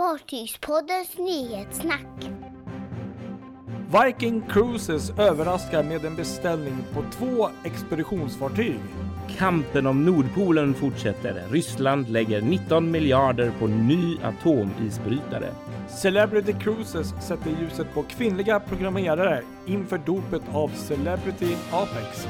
Fartygspoddens nyhetssnack. Viking Cruises överraskar med en beställning på två expeditionsfartyg. Kampen om Nordpolen fortsätter. Ryssland lägger 19 miljarder på ny atomisbrytare. Celebrity Cruises sätter ljuset på kvinnliga programmerare inför dopet av Celebrity Apex.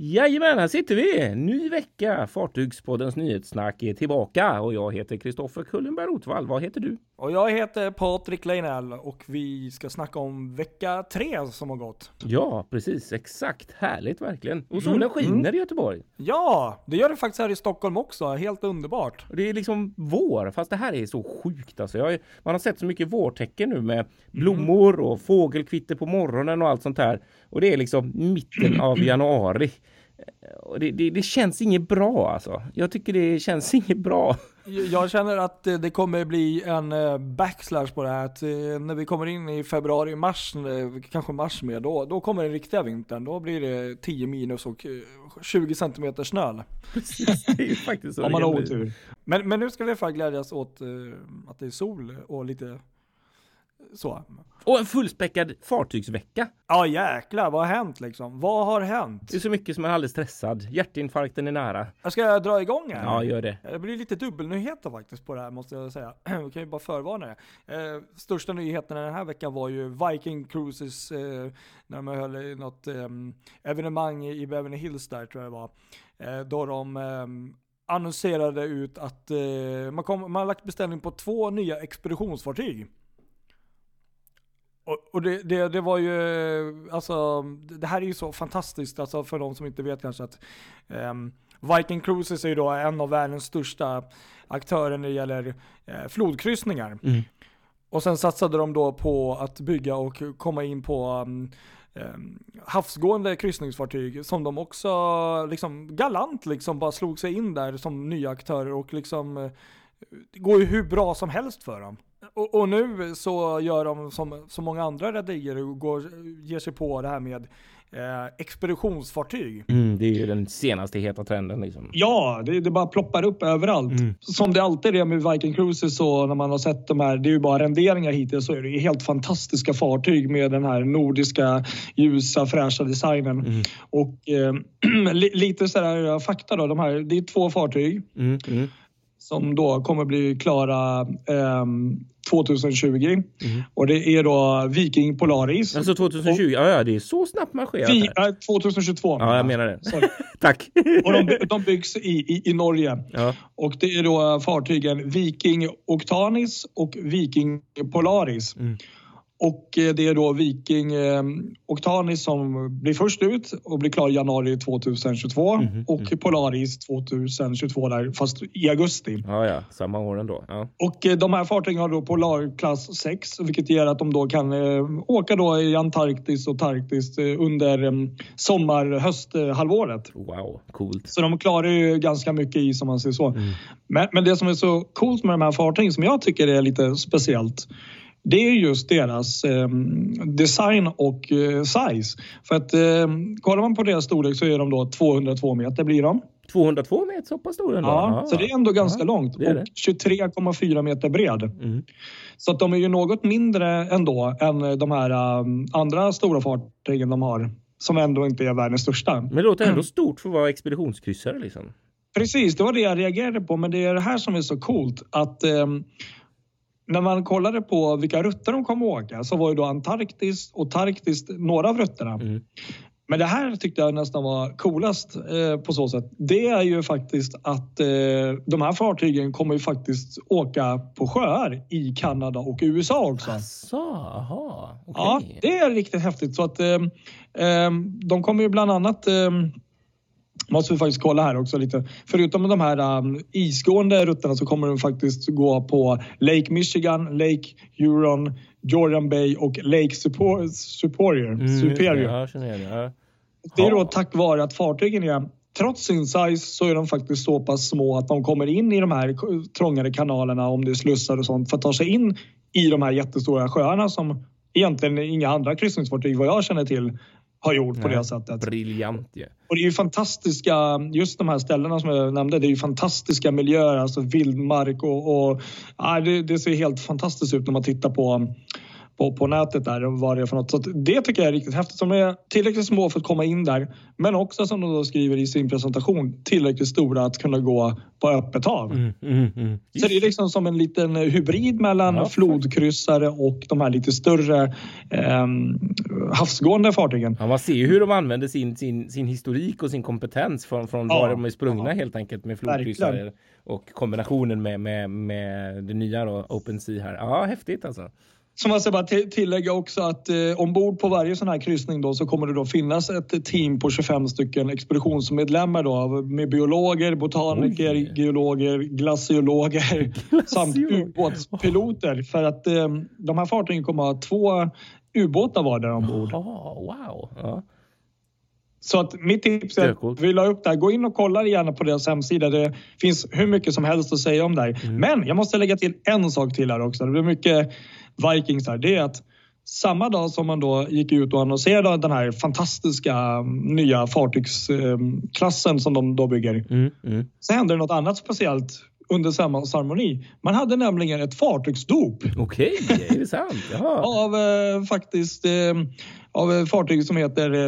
Jajamän, här sitter vi! Ny vecka! Fartygspoddens nyhetssnack är tillbaka och jag heter Kristoffer Kullenberg Rotvall. Vad heter du? Och jag heter Patrik Leinell och vi ska snacka om vecka tre som har gått. Ja, precis. Exakt. Härligt verkligen. Och solen skiner i Göteborg. Ja, det gör det faktiskt här i Stockholm också. Helt underbart. Det är liksom vår, fast det här är så sjukt alltså. Jag, är- man har sett så mycket vårtecken nu med blommor och fågelkvitter på morgonen och allt sånt här. Och det är liksom mitten av januari. Och det, det, det känns inget bra alltså. Jag tycker det känns inget bra. Jag känner att det kommer bli en eh, backslash på det här. Att eh, när vi kommer in i februari, mars, eh, kanske mars med, då, då kommer den riktiga vintern. Då blir det 10 minus och eh, 20 centimeter snö. Precis, det är ju faktiskt så Om man har otur. Men, men nu ska vi fan glädjas åt att det är sol och lite så. Och en fullspäckad fartygsvecka. Ja jäklar, vad har hänt liksom? Vad har hänt? Det är så mycket som är alldeles stressad. Hjärtinfarkten är nära. Jag ska dra igång här. Ja, gör det. Det blir lite dubbelnyheter faktiskt på det här måste jag säga. Vi kan ju bara förvarna det. Eh, största nyheten den här veckan var ju Viking Cruises, eh, när de höll i något eh, evenemang i Beverly Hills där tror jag det var. Eh, då de eh, annonserade ut att eh, man, kom, man har lagt beställning på två nya expeditionsfartyg. Och, och det, det, det var ju, alltså, det här är ju så fantastiskt, alltså för de som inte vet kanske att ehm, Viking Cruises är ju då en av världens största aktörer när det gäller eh, flodkryssningar. Mm. Och sen satsade de då på att bygga och komma in på um, um, havsgående kryssningsfartyg som de också liksom galant liksom bara slog sig in där som nya aktörer och liksom eh, det går ju hur bra som helst för dem. Och, och nu så gör de som så många andra rederier och går, ger sig på det här med eh, expeditionsfartyg. Mm, det är ju den senaste heta trenden liksom. Ja, det, det bara ploppar upp överallt. Mm. Som det alltid är med Viking Cruises så när man har sett de här, det är ju bara renderingar hittills, så är det ju helt fantastiska fartyg med den här nordiska ljusa fräscha designen. Mm. Och eh, li, lite sådär fakta då, de här, det är två fartyg Mm, mm, som då kommer bli klara ehm, 2020. mm. Och det är då Viking Polaris. Alltså 2020, ja, ja det är så snabbt marscherat Vi, här. äh, 2022. Ja, jag menar det. Tack. Och de, de byggs i, i, i Norge. Ja. Och det är då fartygen Viking Octanis och Viking Polaris. Mm. Och eh, det är då Viking eh, Octanis som blir först ut och blir klar i januari 2022 Mhm, och Polaris 2022 där, fast i augusti. ja, ja, samma år ändå. Ja. Och eh, de här fartygen har då Polarklass 6 vilket gör att de då kan åka då i Antarktis och Tarktis under sommar hösthalvåret. Wow, coolt. Så de klarar ju ganska mycket is om man säger så. Mm. Men, men det som är så coolt med de här fartygen som jag tycker är lite speciellt det är just deras eh, design och eh, size. För att eh, kollar man på deras storlek så är de då 202 meter blir de. 202 meter, så pass stor ändå? Ja, så det är ändå ganska Ja, långt. Och 23,4 meter bred. Mm. Så att de är ju något mindre ändå än de här um, andra stora fartygen de har. Som ändå inte är världens största. Men det låter ändå stort för att vara expeditionskryssare liksom. Precis, det var det jag reagerade på. Men det är det här som är så coolt. Att ehm, när man kollade på vilka rutter de kom att åka så var ju då Antarktis och Tarktis några av rutterna. Mm. Men det här tyckte jag nästan var coolast eh, på så sätt. Det är ju faktiskt att eh, de här fartygen kommer ju faktiskt åka på sjöar i Kanada och USA också. Asså, aha, okej. Ja, det är riktigt häftigt. Så att, ehm, ehm, de kommer ju bland annat ehm, Måste vi faktiskt kolla här också lite. Förutom de här um, isgående rutterna så kommer de faktiskt gå på Lake Michigan, Lake Huron, Jordan Bay och Lake Superior. Superior. Mm, Superior. Ja, det. Är då tack vare att fartygen är, trots sin size så är de faktiskt så pass små att de kommer in i de här trångare kanalerna om det är slussar och sånt för att ta sig in i de här jättestora sjöarna som egentligen inga andra kryssningsfartyg vad jag känner till har gjort på det sättet. Briljant ju. Och det är ju fantastiska, just de här ställena som jag nämnde, det är ju fantastiska miljöer, alltså vildmark och, och ja, det, det ser helt fantastiskt ut när man tittar på på, på nätet där och vad det är för något. Så det tycker jag är riktigt häftigt. De är tillräckligt små för att komma in där, men också som de skriver i sin presentation tillräckligt stora att kunna gå på öppet hav. Mm, mm, mm. Så det är liksom som en liten hybrid mellan ja, flodkryssare och de här lite större eh, havsgående fartygen. Ja, man ser ju hur de använder sin, sin, sin historik och sin kompetens från, från ja, var de är sprungna ja. helt enkelt med flodkryssare Verkligen. och kombinationen med, med, med det nya då, Open Sea här. Ja, häftigt alltså. Så man ska bara tillägga också att eh, ombord på varje sån här kryssning då så kommer det då finnas ett team på 25 stycken expeditionsmedlemmar då med biologer, botaniker, Oj. geologer, glaciologer samt ubåtspiloter. För att eh, de här fartygen kommer att ha två ubåtar vardera ombord. Oh, wow! Ja. Så att mitt tips är att vi la upp där. Gå in och kolla gärna på deras hemsida. Det finns hur mycket som helst att säga om där. Mm. Men jag måste lägga till en sak till här också. Det blir mycket Vikings här, det är att samma dag som man då gick ut och annonserade den här fantastiska mm, nya fartygsklassen som de då bygger. Mm, mm. Så hände det något annat speciellt under samma ceremoni. Man hade nämligen ett fartygsdop. Okej, okay, är det sant? Av eh, faktiskt eh, av fartyg som heter eh,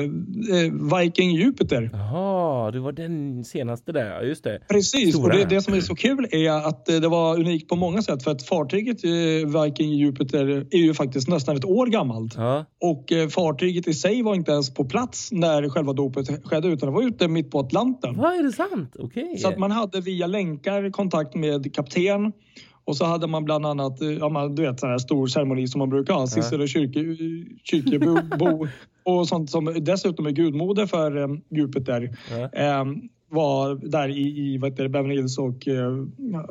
eh, Viking Jupiter. Jaha, det var den senaste där, just det. Precis, Stora. och det, det, som är så kul är att eh, det var unikt på många sätt för att fartyget Viking Jupiter är ju faktiskt nästan ett år gammalt. Ja. Och fartyget i sig var inte ens på plats när själva dopet skedde utan det var ute mitt på Atlanten. Vad är det sant? Okej. Okay. Så att man hade via länkar kontakt med kapten och så hade man bland annat, ja, man, du vet, sån här stor ceremoni som man brukar ha, Sissela kyrke, kyrkebo och sånt som dessutom är gudmoder för um, Jupiter. Um, var där i, i vad heter det, Beverly Hills och uh,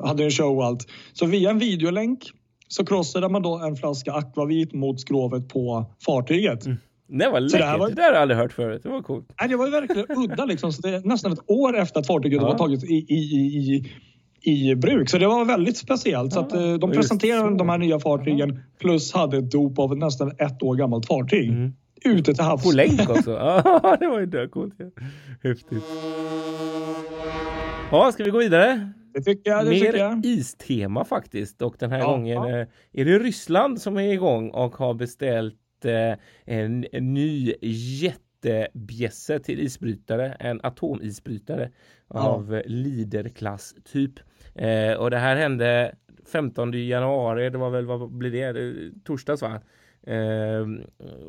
hade en show och allt. Så via en videolänk så krossade man då en flaska akvavit mot skrovet på fartyget. Mm. Det var läckert. Det, var... det där har jag aldrig hört förut. Det var coolt. Nej, det var verkligen udda liksom. Så det är nästan ett år efter att fartyget ja. var taget i, i, i, i bruk. Så det var väldigt speciellt. Så att, eh, de presenterade de här nya fartygen plus hade ett dop av nästan ett år gammalt fartyg. Mm. Ute till havs. På länk också. Ja, det var ju döcoolt. Ja. Häftigt. Ja, ska vi gå vidare? Det tycker jag. Det Mer tycker jag. istema faktiskt. Och den här ja, gången ja. Eh, är det Ryssland som är igång och har beställt eh, en, en ny jättebjässe till isbrytare. En atomisbrytare ja. av Leaderklass typ. Eh, och det här hände 15 januari, det var väl, vad blir det, torsdags va? Eh,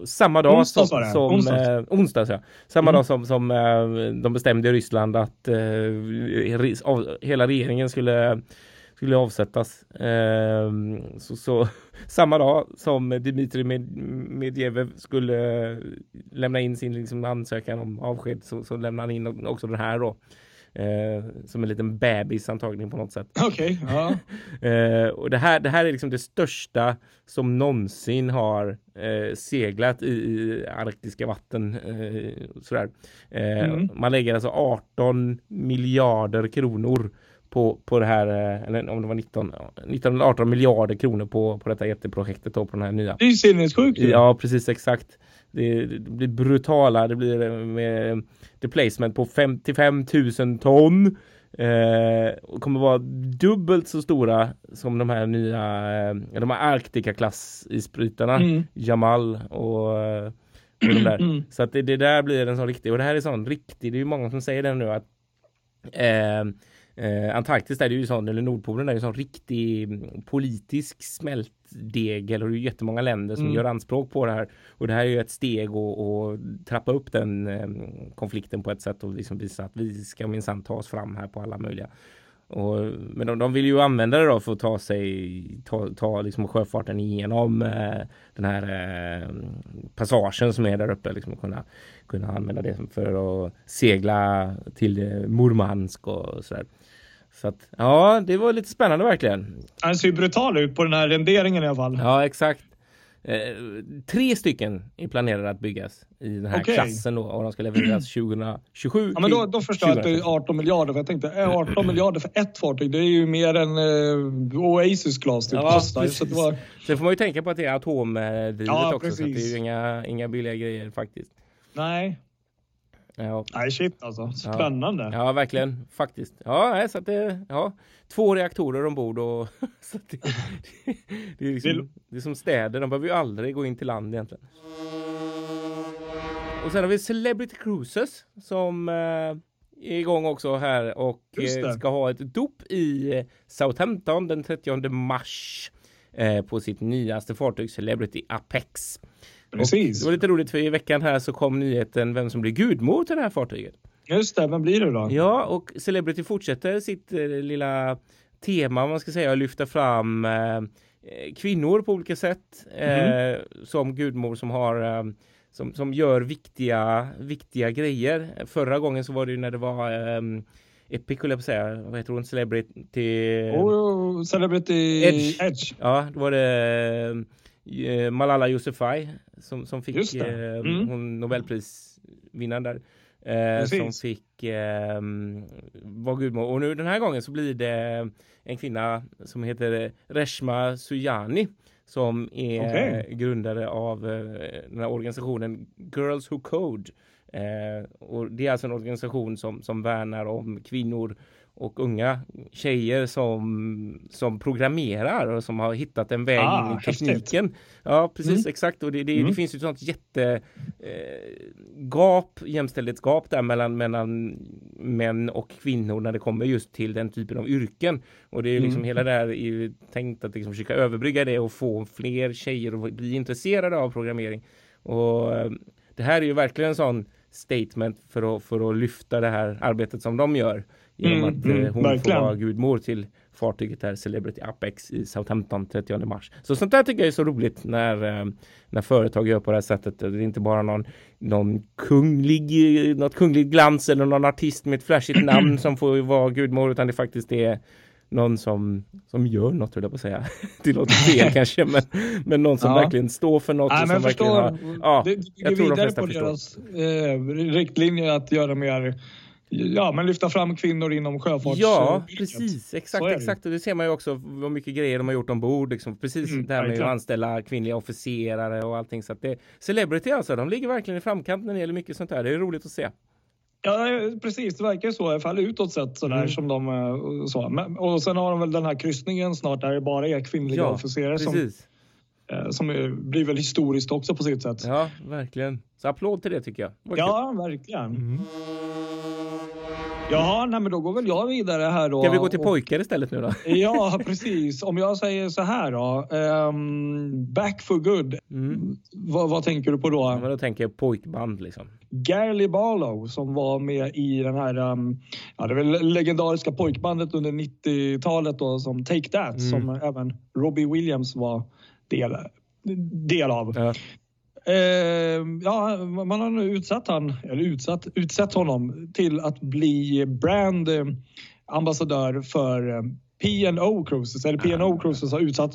samma dag onsdags, som, som onsdags. Eh, onsdags ja. Samma mm. dag som, som eh, de bestämde i Ryssland att eh, av, hela regeringen skulle skulle avsättas. Eh, så, så, samma dag som Dmitrij Medvedev skulle lämna in sin liksom, ansökan om avsked så, så lämnade han in också den här då. Eh, som en liten bebis antagligen på något sätt. Okej. Okay, ja. eh, och det här, det här är liksom det största som någonsin har eh, seglat i, i, arktiska vatten. Eh, sådär. Eh, mm. Man lägger alltså 18 miljarder kronor på, på det här, eh, eller om det var 19, 19 eller 18 miljarder kronor på, på detta jätteprojektet då, på den här nya. Det är sinnessjukt. Ja, precis exakt. Det, det, blir brutala, det blir med deplacement på 55 000 ton. Eh, och kommer vara dubbelt så stora som de här nya, eh, de här Arctica-klass isbrytarna, mm. Jamal och, och de där. Mm. Så att det, det, där blir en sån riktig, och det här är sån riktig, det är ju många som säger det nu att eh, Eh, Antarktis är det ju sån, eller Nordpolen är ju sån riktig mm, politisk smältdegel och det är jättemånga länder som mm. gör anspråk på det här. Och det här är ju ett steg att trappa upp den eh, konflikten på ett sätt och liksom visa att vi ska minsann ta oss fram här på alla möjliga och, men de, de, vill ju använda det då för att ta sig, ta, ta liksom sjöfarten igenom eh, den här eh, passagen som är där uppe. Liksom, kunna, kunna använda det för att segla till eh, Murmansk och sådär. Så att, ja, det var lite spännande verkligen. Han ser ju brutal ut på den här renderingen i alla fall. Ja, exakt. Eh, tre stycken är planerade att byggas i den här okay. klassen då och de ska levereras 2027. Ja, men då, då förstår jag att det är 18 miljarder. För jag tänkte 18 miljarder för ett fartyg, det är ju mer än eh, Oasis Class typ ja, kostar. Så det var... Sen får man ju tänka på att det är atomdrivet ja, också. Precis. Så det är ju inga, inga billiga grejer faktiskt. Nej. Ja. Nej, shit alltså. Spännande. Ja, verkligen. Faktiskt. Ja, så det, ja, två reaktorer ombord och så det, det, det, är liksom, det är som städer. De behöver ju aldrig gå in till land egentligen. Och sen har vi Celebrity Cruises som eh, är igång också här och eh, ska ha ett dop i Southampton den 30 mars eh, på sitt nyaste fartyg Celebrity Apex. Precis. Och det var lite roligt för i veckan här så kom nyheten vem som blir gudmor till det här fartyget. Just det, vem blir det då? Ja, och Celebrity fortsätter sitt eh, lilla tema, man ska säga, att lyfta fram eh, kvinnor på olika sätt mm. eh, som gudmor som har eh, som, som gör viktiga, viktiga grejer. Förra gången så var det ju när det var Epic, jag på säga. Vad heter hon? Celebrity... Oh, Celebrity Edge. Edge. Ja, då var det Malala Yousafzai som, som fick uh, mm. hon Nobelprisvinnaren där. Uh, som fick uh, vara gudmor. Och nu den här gången så blir det en kvinna som heter Reshma Sujani som är okay. grundare av eh, den här organisationen Girls Who Code. Eh, och det är alltså en organisation som, som värnar om kvinnor och unga tjejer som, som programmerar och som har hittat en väg ah, in i tekniken. Häftigt. Ja, precis mm. exakt. Och det, det, mm. det, finns ju ett sånt jättegap, eh, jämställdhetsgap där mellan, mellan män och kvinnor när det kommer just till den typen av yrken. Och det är liksom mm. hela det här är ju tänkt att liksom försöka överbrygga det och få fler tjejer att bli intresserade av programmering. Och eh, det här är ju verkligen en sån statement för att, för att lyfta det här arbetet som de gör. Genom mm, att mm, hon verkligen. får vara gudmor till fartyget här Celebrity Apex i Southampton 30 mars. Så sånt där tycker jag är så roligt när, när företag gör på det här sättet. Det är inte bara någon, någon kunglig, något kungligt glans eller någon artist med ett flashigt namn som får vara gudmor utan det faktiskt är någon som, som gör något, höll jag på att säga. det låter fel kanske, men, men någon som ja. verkligen står för något. Nej, men som förstår, har, ja, det, det jag tror de på förstår. deras eh, riktlinjer att göra mer Ja, men lyfta fram kvinnor inom sjöfarts... Ja, precis. Exakt, exakt. Och det ser man ju också vad mycket grejer de har gjort ombord. Liksom. Precis mm, det här med verkligen. att anställa kvinnliga officerare och allting. Så att det, Celebrity alltså, de ligger verkligen i framkant när det gäller mycket sånt här. Det är roligt att se. Ja, precis. Det verkar så i alla fall utåt sett sådär mm. som de eh, så. Men, och sen har de väl den här kryssningen snart där det bara är kvinnliga ja, officerare som, eh, som blir väl historiskt också på sitt sätt. Ja, verkligen. Så applåd till det tycker jag. Ja, verkligen. Mm. Ja, nej, men då går väl jag vidare här då. Ska vi gå till pojkar istället nu då? Ja, precis. Om jag säger så här då. Um, back for good. Mm. Vad, tänker du på då? Ja, då tänker jag pojkband liksom. Gary Barlow som var med i den här, um, ja det väl legendariska pojkbandet under 90-talet då som Take That mm. som även Robbie Williams var del, del av. Ja. Eh, ja, man har nu utsatt, han, eller utsatt, utsett honom till att bli brand eh, ambassadör för eh, P&O Cruises. Eller P&O Cruises har utsatt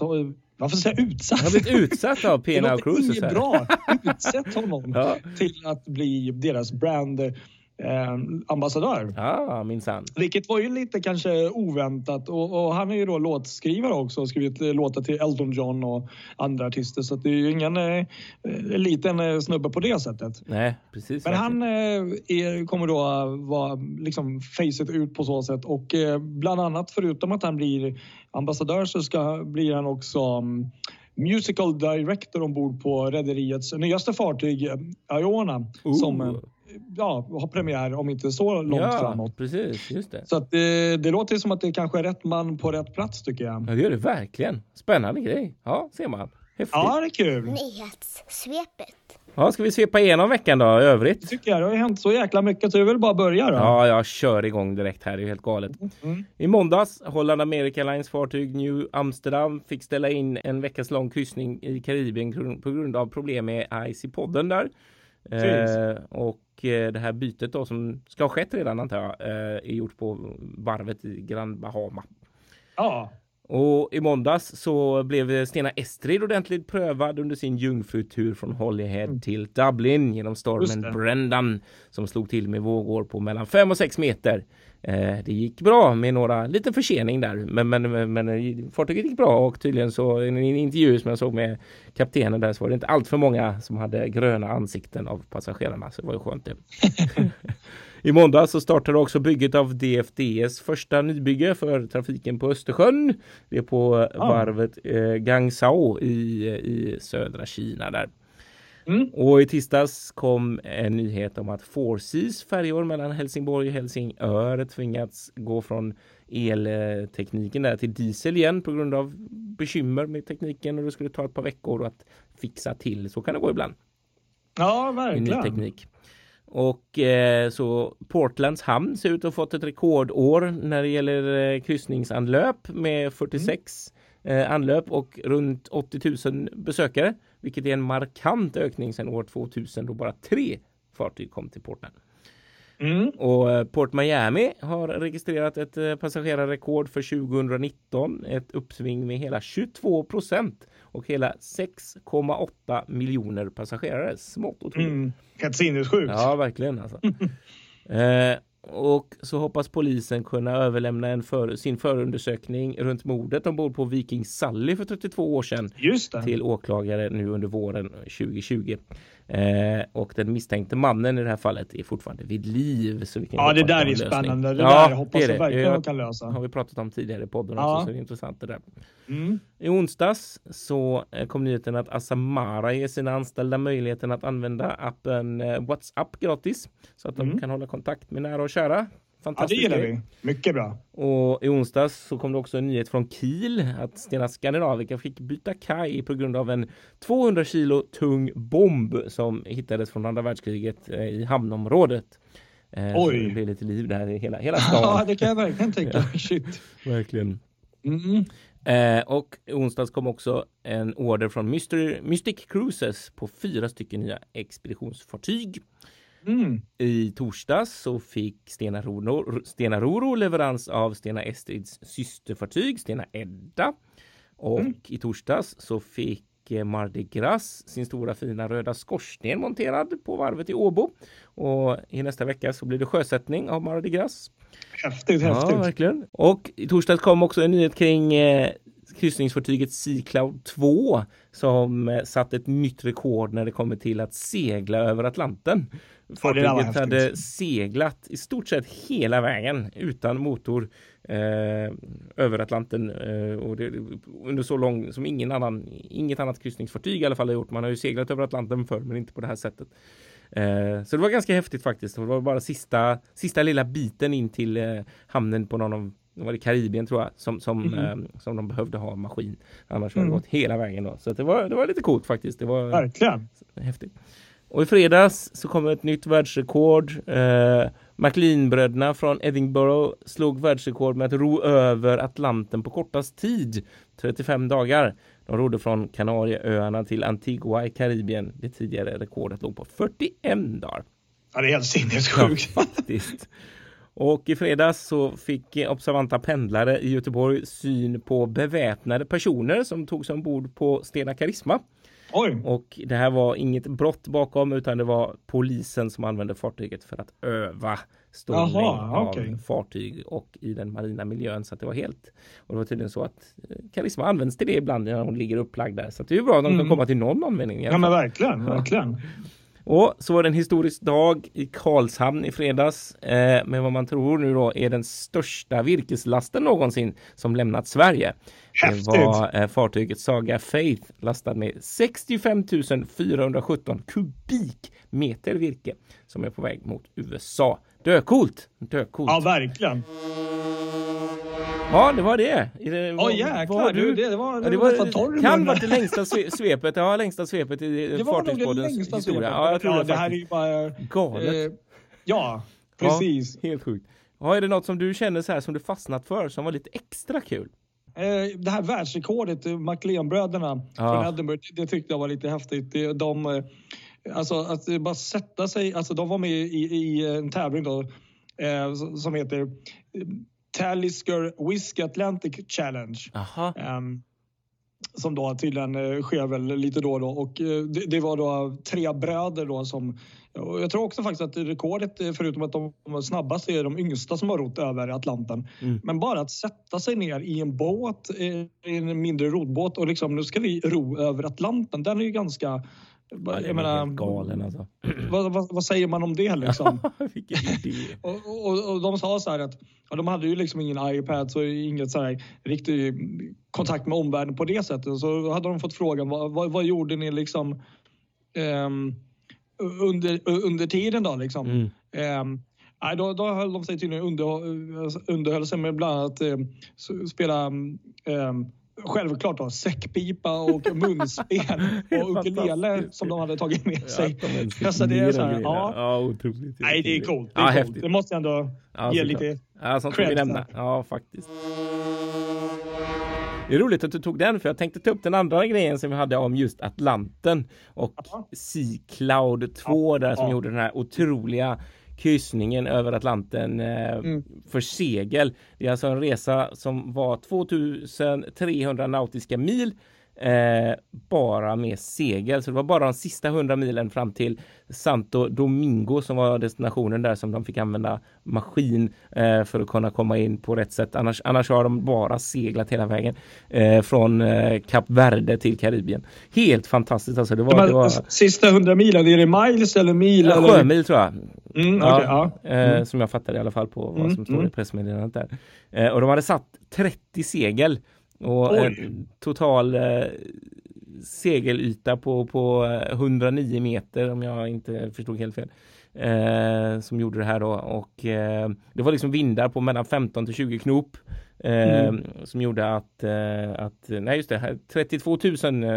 varför säger jag utsatt? Jag har blivit utsatt av P&O Cruises. Det bra. Utsett honom ja. till att bli deras brand eh, ambassadör. Ja, minsann. Vilket var ju lite kanske oväntat och, och, han är ju då låtskrivare också och skrivit låtar till Elton John och andra artister så det är ju ingen eh, liten eh, snubbe på det sättet. Nej, precis. Men han eh, är, kommer då vara liksom facet ut på så sätt och eh, bland annat förutom att han blir ambassadör så ska, blir han också um, musical director ombord på rederiets nyaste fartyg Iona. Uh. Som ja, har premiär om inte så långt ja, framåt. precis. Just det. Så att det, det låter som att det kanske är rätt man på rätt plats tycker jag. Ja, det gör det verkligen. Spännande grej. Ja, ser man. Häftigt. Ja, det är kul. Nyhetssvepet. Ja, ska vi svepa igenom veckan då, i övrigt? Det tycker jag. Det har hänt så jäkla mycket så vi vill bara börja då. Ja, jag kör igång direkt här. Det är helt galet. Mm. I måndags, Holland America Lines fartyg New Amsterdam fick ställa in en veckas lång kryssning i Karibien på grund av problem med ice i podden där. Eh, och Eh, Eh, det här bytet då som ska ha skett redan antar jag eh, är gjort på varvet i Grand Bahama. Ja. Och i måndags så blev Stena Estrid ordentligt prövad under sin jungfrutur från Holyhead Mm. till Dublin genom stormen. Brendan som slog till med vågor på mellan 5 och 6 meter. Eh, det gick bra med några liten försening där, men, men, men, men fartyget gick bra och tydligen så i en intervju som jag såg med kaptenen där så var det inte allt för många som hade gröna ansikten av passagerarna, så det var ju skönt det. I måndag så startade också bygget av DFDS första nybygge för trafiken på Östersjön. Det är på Ah. varvet eh, Gangsao i, i södra Kina där. Mm. Och i tisdags kom en nyhet om att Four Seas färjor mellan Helsingborg och Helsingör tvingats gå från eltekniken där till diesel igen på grund av bekymmer med tekniken och det skulle ta ett par veckor att fixa till. Så kan det gå ibland Ja, i ny verkligen. teknik. Och eh, så Portlands hamn ser ut att ha fått ett rekordår när det gäller eh, kryssningsanlöp med 46 eh, anlöp och runt 80 000 besökare, vilket är en markant ökning sedan år 2000 då bara tre fartyg kom till Portland. Mm. Och eh, Port Miami har registrerat ett eh, passagerarrekord för 2019, ett uppsving med hela 22 procent och hela 6,8 miljoner passagerare. Smått otroligt. Mm. Sinnessjukt. Ja, verkligen alltså. eh, och så hoppas polisen kunna överlämna en för, sin förundersökning runt mordet ombord på Viking Sally för 32 år sedan till åklagare nu under våren 2020. Eh, och den misstänkte mannen i det här fallet är fortfarande vid liv. Så vi kan Ja, det där är lösning. spännande. Det Ja, där hoppas det jag verkligen Det de kan lösa. har vi pratat om tidigare i podden Ja. också, så det är intressant det där. Mm. I onsdags så eh, kom nyheten att Asamara ger sina anställda möjligheten att använda appen eh, WhatsApp gratis så att de Mm. kan hålla kontakt med nära och kära. Ja, det Fantastiskt. gillar vi. Mycket bra. Och i onsdags så kom det också en nyhet från Kiel att Stena Scandinavica fick byta kaj på grund av en 200 kilo tung bomb som hittades från andra världskriget eh, i hamnområdet. Eh, så Oj. Det blev lite liv där i hela, hela Ja, stan. det kan jag verkligen tänka mig. Shit. Verkligen. Mm. Eh, och onsdags kom också en order från Mystery, Mystic Cruises på fyra stycken nya expeditionsfartyg. Mm. I torsdags så fick Stena Roro, Stena Roro leverans av Stena Estrids systerfartyg Stena Edda. Och Mm. i torsdags så fick eh, Mardi Gras sin stora fina röda skorsten monterad på varvet i Åbo. Och i nästa vecka så blir det sjösättning av Mardi Gras. Häftigt, Ja, häftigt. verkligen. Och i torsdags kom också en nyhet kring eh, kryssningsfartyget Sea Cloud 2 som eh, satt ett nytt rekord när det kommer till att segla över Atlanten. Fartyget hade seglat i stort sett hela vägen utan motor eh, över Atlanten eh, och det, under så lång som ingen annan, inget annat kryssningsfartyg i alla fall har gjort. Man har ju seglat över Atlanten förr men inte på det här sättet. Eh, så det var ganska häftigt faktiskt. Det var bara sista, sista lilla biten in till eh, hamnen på någon av var det Karibien tror jag som, som, Mhm. eh, som de behövde ha maskin. Annars har det Mm. gått hela vägen då. Så det, var, det var lite coolt faktiskt. Det var Verkligen. häftigt. Och i fredags så kom ett nytt världsrekord. Eh, McLean-bröderna från Edinburgh slog världsrekord med att ro över Atlanten på kortast tid, 35 dagar. De rodde från Kanarieöarna till Antigua i Karibien. Det tidigare rekordet låg på 41 dagar. Ja, det är helt Ja, sinnessjukt. faktiskt. Och i fredags så fick observanta pendlare i Göteborg syn på beväpnade personer som togs ombord på Stena Karisma. Oj. Och det här var inget brott bakom utan det var polisen som använde fartyget för att öva Jaha, av okej. fartyg och i den marina miljön. Så att det var helt och det var tydligen så att eh, karisma används till det ibland när de ligger upplagda. där. Så det är ju bra att de kan Mm. komma till någon användning. Ja, men verkligen. Verkligen. Och så var det en historisk dag i Karlshamn i fredags eh, med vad man tror nu då är den största virkeslasten någonsin som lämnat Sverige. Häftigt. Det var eh, fartyget Saga Faith lastad med 65 417 kubikmeter virke som är på väg mot USA. Döcoolt! Döcoolt! Ja, verkligen. Ja, det var det. Det Åh vad- jäklar, du, det, det var, Ja, det det var nästan var, torr kan vara det längsta sve- svepet. Ja, längsta svepet i Det var det Fartygspoddens historia. svepet. Ja, jag tror ja, det, det här är ju bara... Galet. Eh, ja, precis. Ja, helt sjukt. Ja, är det något som du känner så här som du fastnat för som var lite extra kul? Eh, det här världsrekordet, eh, McLean-bröderna Ja. från Edinburgh, det, det tyckte jag var lite häftigt. Det- De, eh, alltså att eh, bara sätta sig, alltså de var med i, i en tävling då eh, som- heter eh, Talisker Whisky Atlantic Challenge. Ehm, som då tydligen eh, sker väl lite då och då. Och eh, det, det var då tre bröder då som... Jag tror också faktiskt att rekordet, eh, förutom att de var snabbast, är de yngsta som har rott över Atlanten. Mm. Men bara att sätta sig ner i en båt, i en mindre rodbåt och liksom nu ska vi ro över Atlanten. Den är ju ganska... Ja, det är jag menar, galen alltså. vad, vad, vad säger man om det liksom? Och, och, och de sa så här att ja, de hade ju liksom ingen iPad så inget så här riktig kontakt med omvärlden på det sättet. Så hade de fått frågan vad, vad, vad gjorde ni liksom ehm, under, under tiden då liksom? Mm. Ehm, nej, då, då höll de sig tydligen under, underhöll sig med bland annat eh, spela ehm, Självklart då, säckpipa och munspel och ukulele som de hade tagit med Ja, sig. att de Alltså, det är så här, ja. ja, otroligt. Nej, det är coolt. Det, Ja, är coolt. häftigt. det måste jag ändå Ja, ge lite... Ja, sånt får vi cred nämna. Ja, faktiskt. Det är roligt att du tog den för jag tänkte ta upp den andra grejen som vi hade om just Atlanten och Ja. Sea Cloud 2 där som ja. gjorde den här otroliga kryssningen över Atlanten eh, Mm. för segel. Det är alltså en resa som var 2300 nautiska mil eh, bara med segel. Så det var bara de sista 100 milen fram till Santo Domingo som var destinationen där som de fick använda maskin eh, för att kunna komma in på rätt sätt. Annars, annars har de bara seglat hela vägen eh, från eh, Kap Verde till Karibien. Helt fantastiskt alltså. Det var, det var sista hundra milen, är det miles eller mil? ja, eller? sjömil tror jag. Mm, Ja, okej, ja. Eh, som jag fattade i alla fall på vad Mm, som står i mm. pressmeddelandet där. Och de hade satt 30 segel och Oj. en total eh, segelyta på, på eh, 109 meter om jag inte förstod helt fel. Eh, som gjorde det här då och eh, det var liksom vindar på mellan 15 till 20 knop. Eh, Mm. Som gjorde att, eh, att, nej just det, här, 32 000 eh,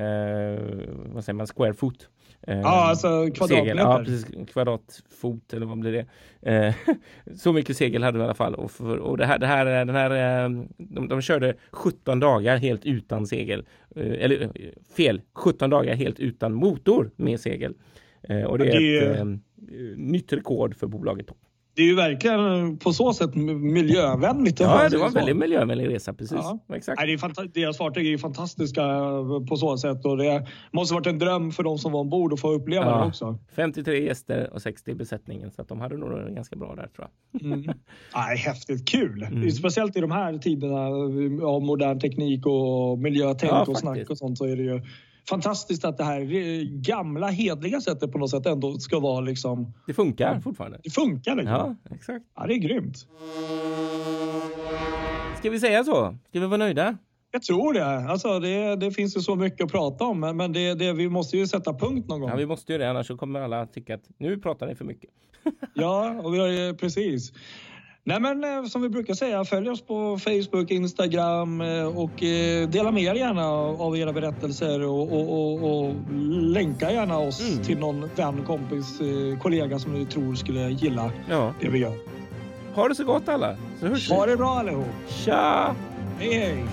eh, vad säger man, square foot. Eh, Ja, alltså kvadratmeter. Ja, precis. Kvadratfot eller vad blir det? Eh, så mycket segel hade vi i alla fall. Och, för, och det här, det här, den här, eh, de, de körde 17 dagar helt utan segel. Eh, eller eh, fel, 17 dagar helt utan motor med segel. Eh, och det Ja, är det är ett ju- eh, nytt rekord för bolaget. Det är ju verkligen på så sätt miljövänligt. Ja, man det var en väldigt miljövänlig resa, precis. Ja. Exakt. Nej, det är deras fartyg är ju fantastiska på så sätt och det måste varit en dröm för de som var ombord att få uppleva Ja. det också. 53 gäster och 60 i besättningen så att de hade nog ganska bra där tror jag. Mm. Nej, häftigt kul! Mm. Speciellt i de här tiderna av modern teknik och miljötänk Ja, och snack faktiskt. och sånt så är det ju fantastiskt att det här eh, gamla hedliga sättet på något sätt ändå ska vara liksom... Det funkar fortfarande. Det funkar liksom. Ja, exakt. Ja, det är grymt. Ska vi säga så? Ska vi vara nöjda? Jag tror det. Alltså, det, det finns ju så mycket att prata om men, det, det, vi måste ju sätta punkt någon gång. Ja, vi måste ju det, annars så kommer alla tycka att nu pratar ni för mycket. Ja, och vi har precis. Nej men eh, som vi brukar säga, följ oss på Facebook, Instagram eh, och eh, dela med er gärna av era berättelser och, och, och, och länka gärna oss Mm. till någon vän, kompis, kollega som ni tror skulle gilla Ja, det vi gör. ha det så gott alla, så hörs. Ha det bra allihop! Tja! Hej hej!